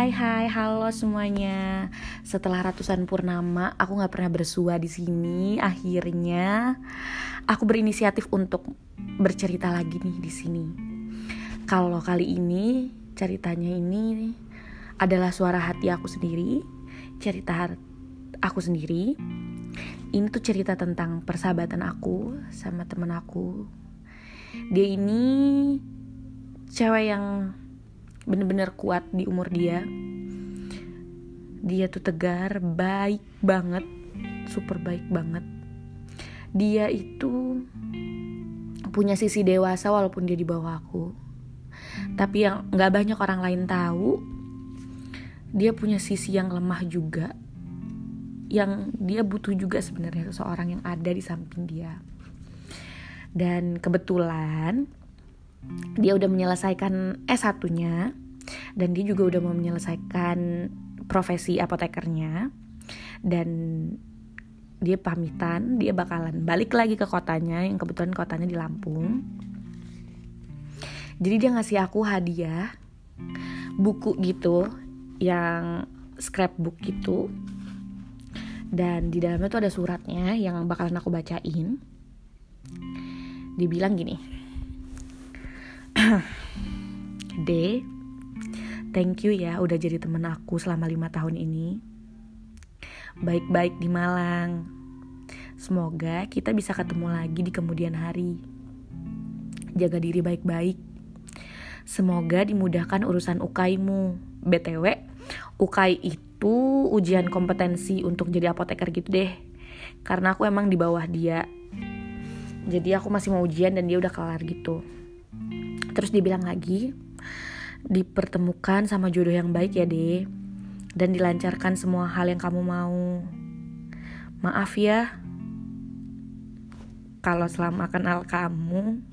Hai hai, halo semuanya. Setelah ratusan purnama, aku nggak pernah bersua di sini. Akhirnya, aku berinisiatif untuk bercerita lagi nih di sini. Kalau kali ini ceritanya ini adalah suara hati aku sendiri, cerita aku sendiri. Ini tuh cerita tentang persahabatan aku sama temen aku. Dia ini cewek yang bener-bener kuat di umur dia. Dia tuh tegar baik banget super baik banget. Dia itu punya sisi dewasa walaupun dia di bawah aku. Tapi yang nggak banyak orang lain tahu dia punya sisi yang lemah juga yang dia butuh juga sebenarnya seseorang yang ada di samping dia. Dan kebetulan dia udah menyelesaikan S1-nya dan dia juga udah mau menyelesaikan profesi apotekernya dan dia pamitan dia bakalan balik lagi ke kotanya yang kebetulan kotanya di Lampung. Jadi dia ngasih aku hadiah buku gitu yang scrapbook gitu. Dan di dalamnya tuh ada suratnya yang bakalan aku bacain. Dibilang gini D thank you ya udah jadi temen aku selama lima tahun ini. Baik-baik di Malang. Semoga kita bisa ketemu lagi di kemudian hari. Jaga diri baik-baik. Semoga dimudahkan urusan ukaimu btw ukai itu ujian kompetensi untuk jadi apoteker gitu deh. Karena aku emang di bawah dia. Jadi aku masih mau ujian dan dia udah kelar gitu Terus dibilang lagi, dipertemukan sama jodoh yang baik ya deh. Dan dilancarkan semua hal yang kamu mau. Maaf ya, kalau selama kenal kamu,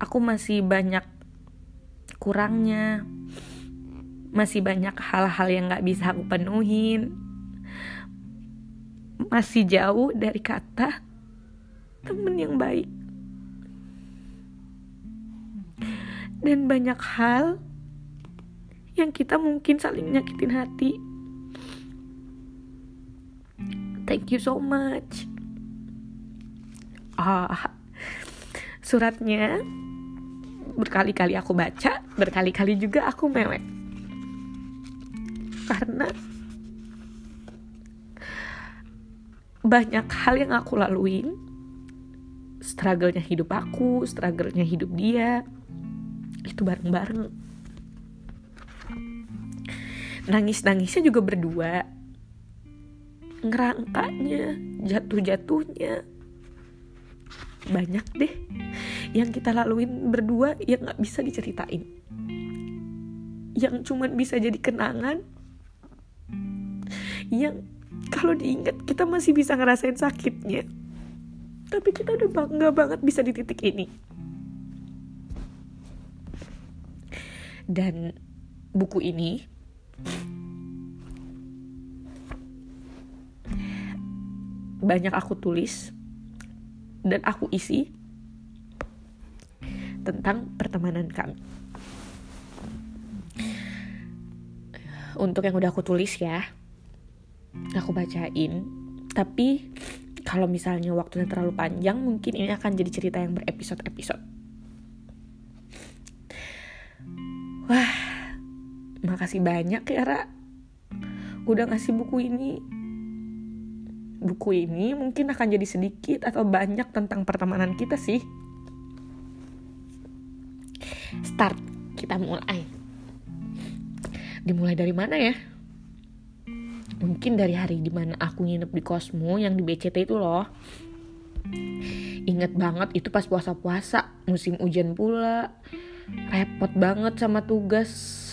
aku masih banyak kurangnya. Masih banyak hal-hal yang gak bisa aku penuhin. Masih jauh dari kata temen yang baik. Dan banyak hal yang kita mungkin saling nyakitin hati. Thank you so much. Ah, suratnya berkali-kali aku baca, berkali-kali juga aku mewek. Karena banyak hal yang aku laluin, struggle-nya hidup aku, struggle-nya hidup dia, itu bareng-bareng. Nangis-nangisnya juga berdua. Ngerangkanya jatuh-jatuhnya. Banyak deh yang kita laluin berdua yang nggak bisa diceritain. Yang cuman bisa jadi kenangan. Yang kalau diingat kita masih bisa ngerasain sakitnya. Tapi kita udah bangga banget bisa di titik ini dan buku ini banyak aku tulis dan aku isi tentang pertemanan kami. Untuk yang udah aku tulis ya, aku bacain. Tapi kalau misalnya waktunya terlalu panjang, mungkin ini akan jadi cerita yang berepisode-episode. Makasih banyak ya Ra. Udah ngasih buku ini. Buku ini mungkin akan jadi sedikit atau banyak tentang pertemanan kita sih. Start, kita mulai. Dimulai dari mana ya? Mungkin dari hari di mana aku nginep di Cosmo yang di BCT itu loh. Ingat banget itu pas puasa-puasa, musim hujan pula repot banget sama tugas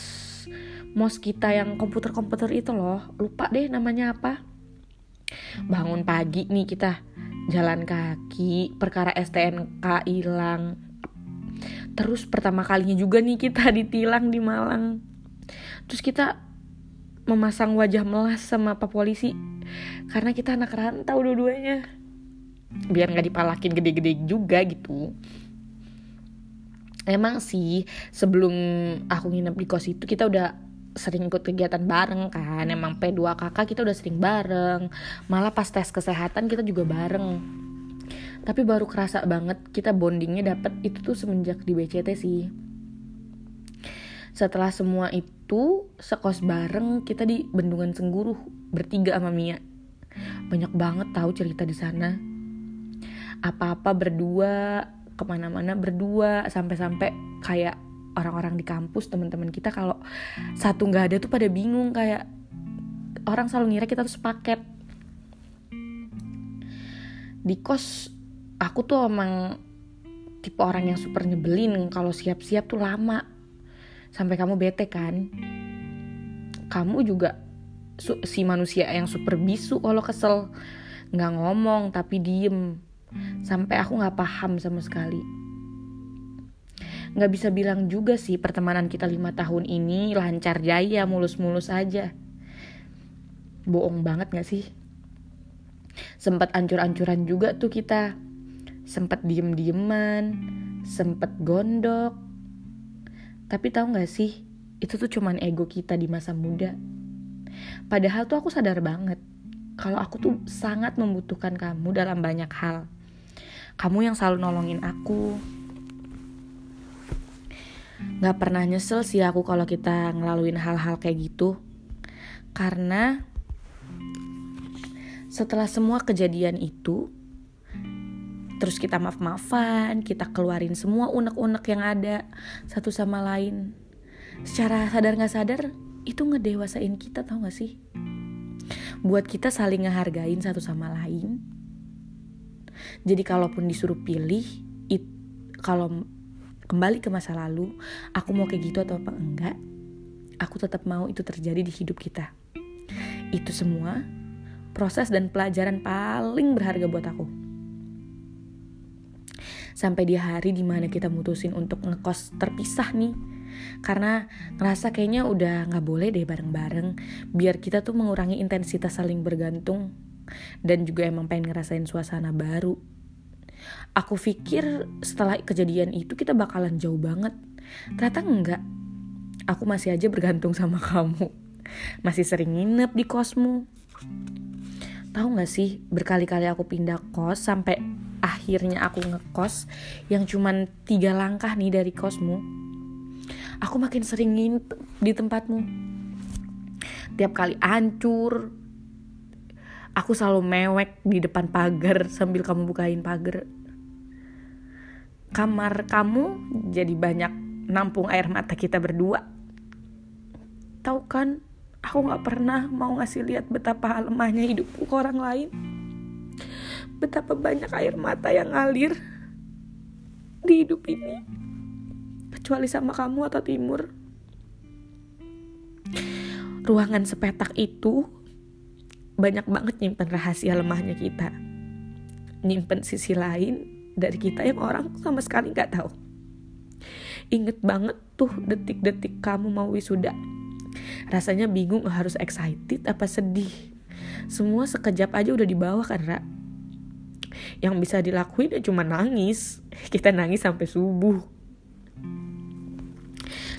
mos kita yang komputer-komputer itu loh. Lupa deh namanya apa. Bangun pagi nih kita. Jalan kaki perkara STNK hilang. Terus pertama kalinya juga nih kita ditilang di Malang. Terus kita memasang wajah melas sama pak polisi. Karena kita anak rantau dua-duanya. Biar nggak dipalakin gede-gede juga gitu. Emang sih sebelum aku nginep di kos itu kita udah sering ikut kegiatan bareng kan. Emang P2 kakak kita udah sering bareng. Malah pas tes kesehatan kita juga bareng. Tapi baru kerasa banget kita bondingnya dapet itu tuh semenjak di BCT sih. Setelah semua itu sekos bareng kita di Bendungan Sengguruh bertiga sama Mia. Banyak banget tahu cerita di sana. Apa-apa berdua ke mana-mana berdua sampai-sampai kayak orang-orang di kampus teman-teman kita kalau satu nggak ada tuh pada bingung kayak orang selalu ngira kita tuh sepaket. Di kos aku tuh emang tipe orang yang super nyebelin kalau siap-siap tuh lama. Sampai kamu bete kan? Kamu juga si manusia yang super bisu kalau kesel. Nggak ngomong tapi diem. Sampai aku nggak paham sama sekali nggak bisa bilang juga sih pertemanan kita lima tahun ini lancar jaya mulus-mulus aja. Bohong banget gak sih? Sempat ancur-ancuran juga tuh kita. Sempat diem-dieman sempat gondok. Tapi tahu gak sih itu tuh cuman ego kita di masa muda. Padahal tuh aku sadar banget kalau aku tuh sangat membutuhkan kamu dalam banyak hal. Kamu yang selalu nolongin aku Gak pernah nyesel sih aku kalau kita ngelaluin hal-hal kayak gitu. Karena setelah semua kejadian itu Terus kita maaf-maafan, kita keluarin semua unek-unek yang ada satu sama lain. Secara sadar gak sadar itu ngedewasain kita tau gak sih? Buat kita saling ngehargain satu sama lain. Jadi kalaupun disuruh pilih, it, kalau kembali ke masa lalu, aku mau kayak gitu atau apa? Enggak, aku tetap mau itu terjadi di hidup kita. Itu semua proses dan pelajaran paling berharga buat aku. Sampai di hari di mana kita mutusin untuk ngekos terpisah nih, karena ngerasa kayaknya udah nggak boleh deh bareng-bareng, biar kita tuh mengurangi intensitas saling bergantung, dan juga emang pengen ngerasain suasana baru Aku pikir setelah kejadian itu kita bakalan jauh banget. Ternyata enggak. Aku masih aja bergantung sama kamu. Masih sering nginep di kosmu. Tahu gak sih, berkali-kali aku pindah kos sampai akhirnya aku ngekos yang cuman tiga langkah nih dari kosmu. Aku makin sering nginep di tempatmu. Tiap kali hancur, aku selalu mewek di depan pagar sambil kamu bukain pagar kamar kamu jadi banyak nampung air mata kita berdua. Tahu kan aku nggak pernah mau ngasih lihat betapa lemahnya hidupku ke orang lain. Betapa banyak air mata yang ngalir di hidup ini. Kecuali sama kamu atau timur. Ruangan sepetak itu banyak banget nyimpen rahasia lemahnya kita. Nyimpen sisi lain dari kita yang orang sama sekali nggak tahu. Inget banget tuh detik-detik kamu mau wisuda. Rasanya bingung harus excited apa sedih? Semua sekejap aja udah dibawa kan Ra? Yang bisa dilakuin ya cuma nangis. Kita nangis sampai subuh.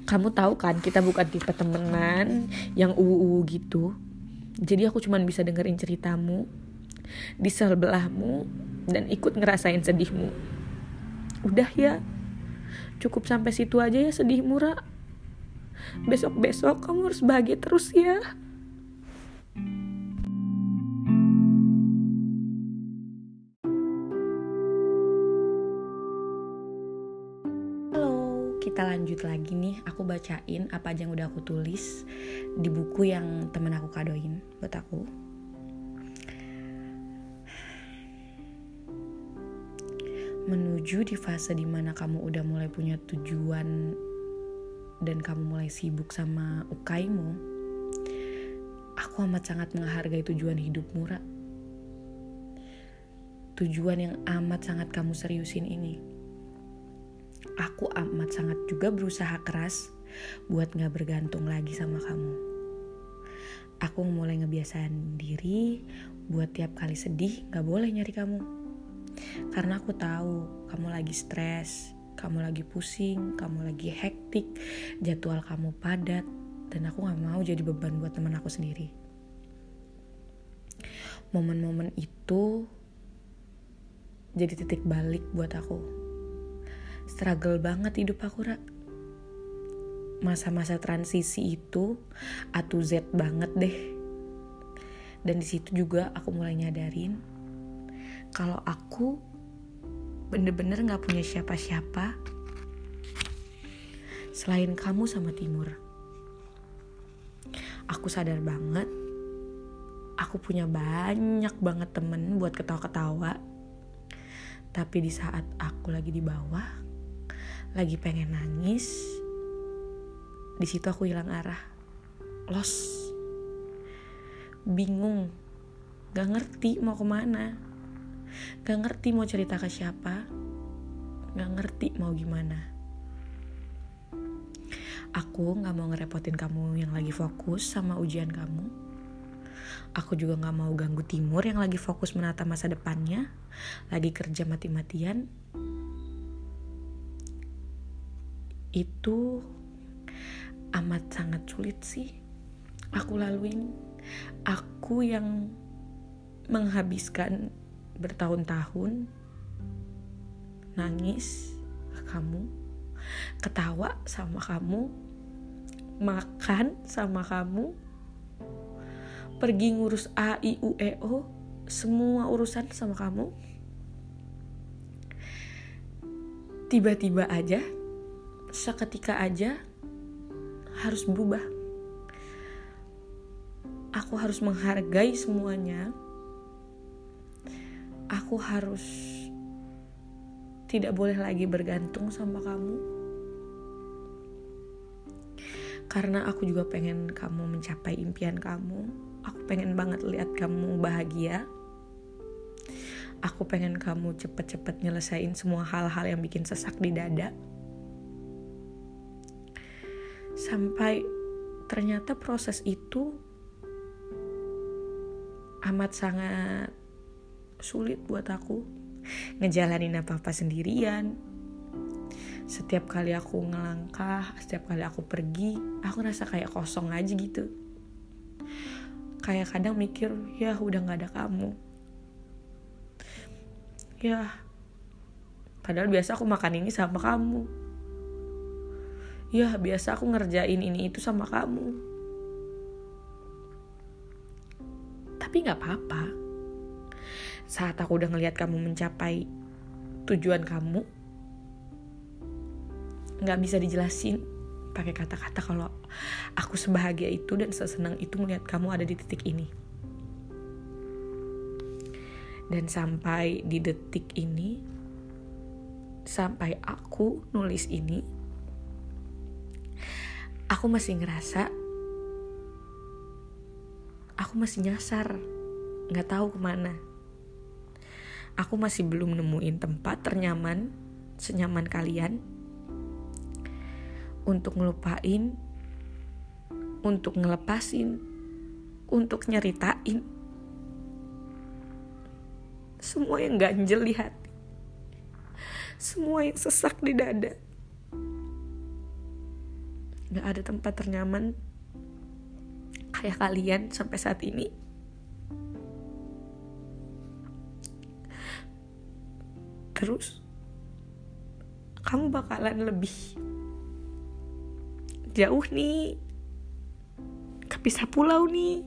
Kamu tahu kan kita bukan tipe temenan yang uu gitu. Jadi aku cuma bisa dengerin ceritamu di sebelahmu dan ikut ngerasain sedihmu. Udah ya, cukup sampai situ aja ya sedih murah. Besok-besok kamu harus bahagia terus ya. kita lanjut lagi nih aku bacain apa aja yang udah aku tulis di buku yang temen aku kadoin buat aku menuju di fase di mana kamu udah mulai punya tujuan dan kamu mulai sibuk sama ukaimu aku amat sangat menghargai tujuan hidupmu Ra tujuan yang amat sangat kamu seriusin ini aku amat sangat juga berusaha keras buat gak bergantung lagi sama kamu. Aku mulai ngebiasain diri buat tiap kali sedih gak boleh nyari kamu. Karena aku tahu kamu lagi stres, kamu lagi pusing, kamu lagi hektik, jadwal kamu padat. dan aku gak mau jadi beban buat teman aku sendiri. Momen-momen itu jadi titik balik buat aku. Struggle banget hidup aku rak masa-masa transisi itu A to Z banget deh. Dan di situ juga aku mulai nyadarin kalau aku bener-bener gak punya siapa-siapa selain kamu sama Timur. Aku sadar banget, aku punya banyak banget temen buat ketawa-ketawa. Tapi di saat aku lagi di bawah, lagi pengen nangis, di situ aku hilang arah, los, bingung, gak ngerti mau ke mana. Gak ngerti mau cerita ke siapa Gak ngerti mau gimana. Aku gak mau ngerepotin kamu yang lagi fokus sama ujian kamu. Aku juga gak mau ganggu Timur yang lagi fokus menata masa depannya Lagi kerja mati-matian. Itu amat sangat sulit sih Aku laluin. Aku yang menghabiskan bertahun-tahun nangis ke kamu, ketawa sama kamu, makan sama kamu, pergi ngurus A, I, U, E, O, semua urusan sama kamu. Tiba-tiba aja, seketika aja, harus berubah. Aku harus menghargai semuanya aku harus tidak boleh lagi bergantung sama kamu. Karena aku juga pengen kamu mencapai impian kamu. Aku pengen banget lihat kamu bahagia. Aku pengen kamu cepet-cepet nyelesain semua hal-hal yang bikin sesak di dada. Sampai ternyata proses itu amat sangat sulit buat aku ngejalanin apa-apa sendirian. Setiap kali aku ngelangkah, setiap kali aku pergi, aku rasa kayak kosong aja gitu. Kayak kadang mikir, ya udah gak ada kamu. Ya, padahal biasa aku makan ini sama kamu. Ya, biasa aku ngerjain ini itu sama kamu. Tapi gak apa-apa saat aku udah ngelihat kamu mencapai tujuan kamu nggak bisa dijelasin pakai kata-kata kalau aku sebahagia itu dan sesenang itu melihat kamu ada di titik ini. Dan sampai di detik ini sampai aku nulis ini aku masih ngerasa aku masih nyasar nggak tahu ke mana aku masih belum nemuin tempat ternyaman senyaman kalian untuk ngelupain untuk ngelepasin untuk nyeritain. Semua yang ganjel di hati. Semua yang sesak di dada. Gak ada tempat ternyaman kayak kalian sampai saat ini terus kamu bakalan lebih jauh nih kepisah pulau nih.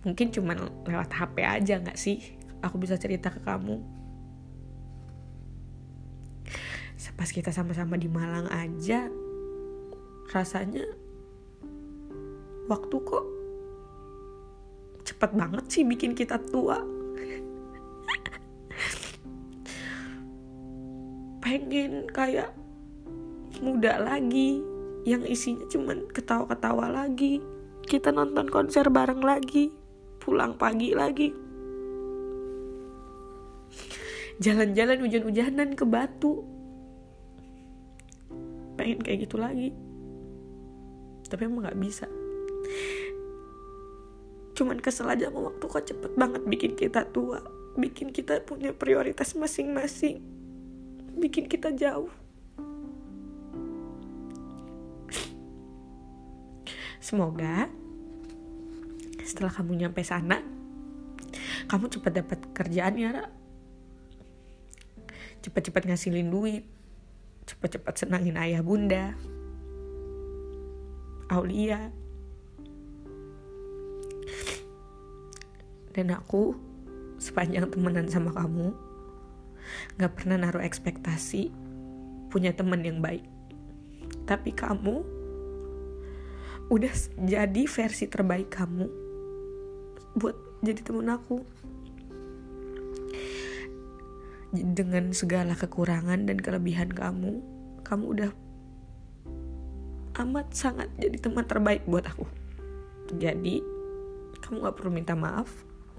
Mungkin cuma lewat HP aja nggak sih? Aku bisa cerita ke kamu. Pas kita sama-sama di Malang aja rasanya waktu kok cepet banget sih bikin kita tua pengen kayak muda lagi yang isinya cuman ketawa-ketawa lagi. Kita nonton konser bareng lagi pulang pagi lagi. Jalan-jalan hujan-hujanan ke batu. Pengen kayak gitu lagi. Tapi emang nggak bisa. Cuman kesel aja waktu kok cepet banget bikin kita tua. Bikin kita punya prioritas masing-masing bikin kita jauh. Semoga setelah kamu nyampe sana kamu cepat dapat kerjaan ya Ra. Cepat-cepat ngasilin duit. Cepat-cepat senangin ayah bunda. Aulia. Dan aku sepanjang temenan sama kamu gak pernah naruh ekspektasi punya teman yang baik. Tapi kamu udah jadi versi terbaik kamu buat jadi temen aku. Dengan segala kekurangan dan kelebihan kamu kamu udah amat sangat jadi teman terbaik buat aku. Jadi kamu gak perlu minta maaf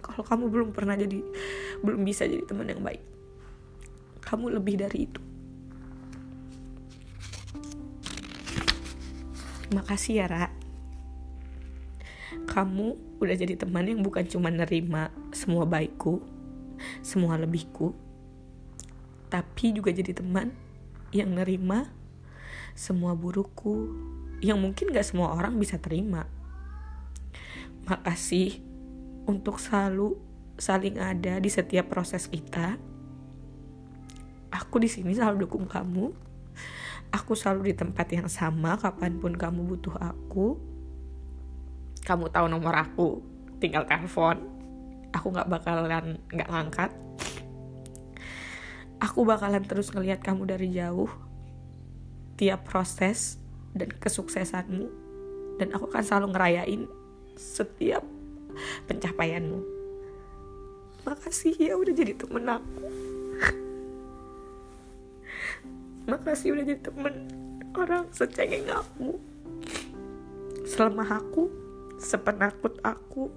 kalau kamu belum pernah jadi belum bisa jadi teman yang baik kamu lebih dari itu makasih ya Ra kamu udah jadi teman yang bukan cuma nerima semua baikku semua lebihku tapi juga jadi teman yang nerima semua burukku yang mungkin gak semua orang bisa terima. Makasih untuk selalu saling ada di setiap proses kita. Aku di sini selalu dukung kamu. Aku selalu di tempat yang sama kapan pun kamu butuh aku. Kamu tahu nomor aku, tinggal telepon. Aku nggak bakalan nggak ngangkat aku bakalan terus ngelihat kamu dari jauh tiap proses dan kesuksesanmu dan aku akan selalu ngerayain setiap pencapaianmu makasih ya udah jadi temen aku makasih udah jadi temen orang secengeng aku. Selama aku sepenakut aku.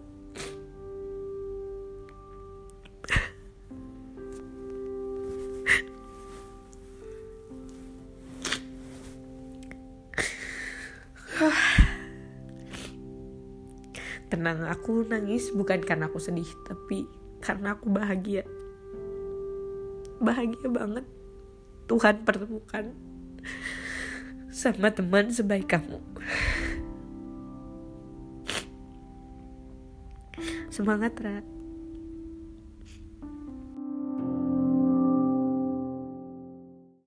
Tenang aku nangis bukan karena aku sedih tapi karena aku bahagia. Bahagia banget Tuhan pertemukan sama teman sebaik kamu. Semangat Ra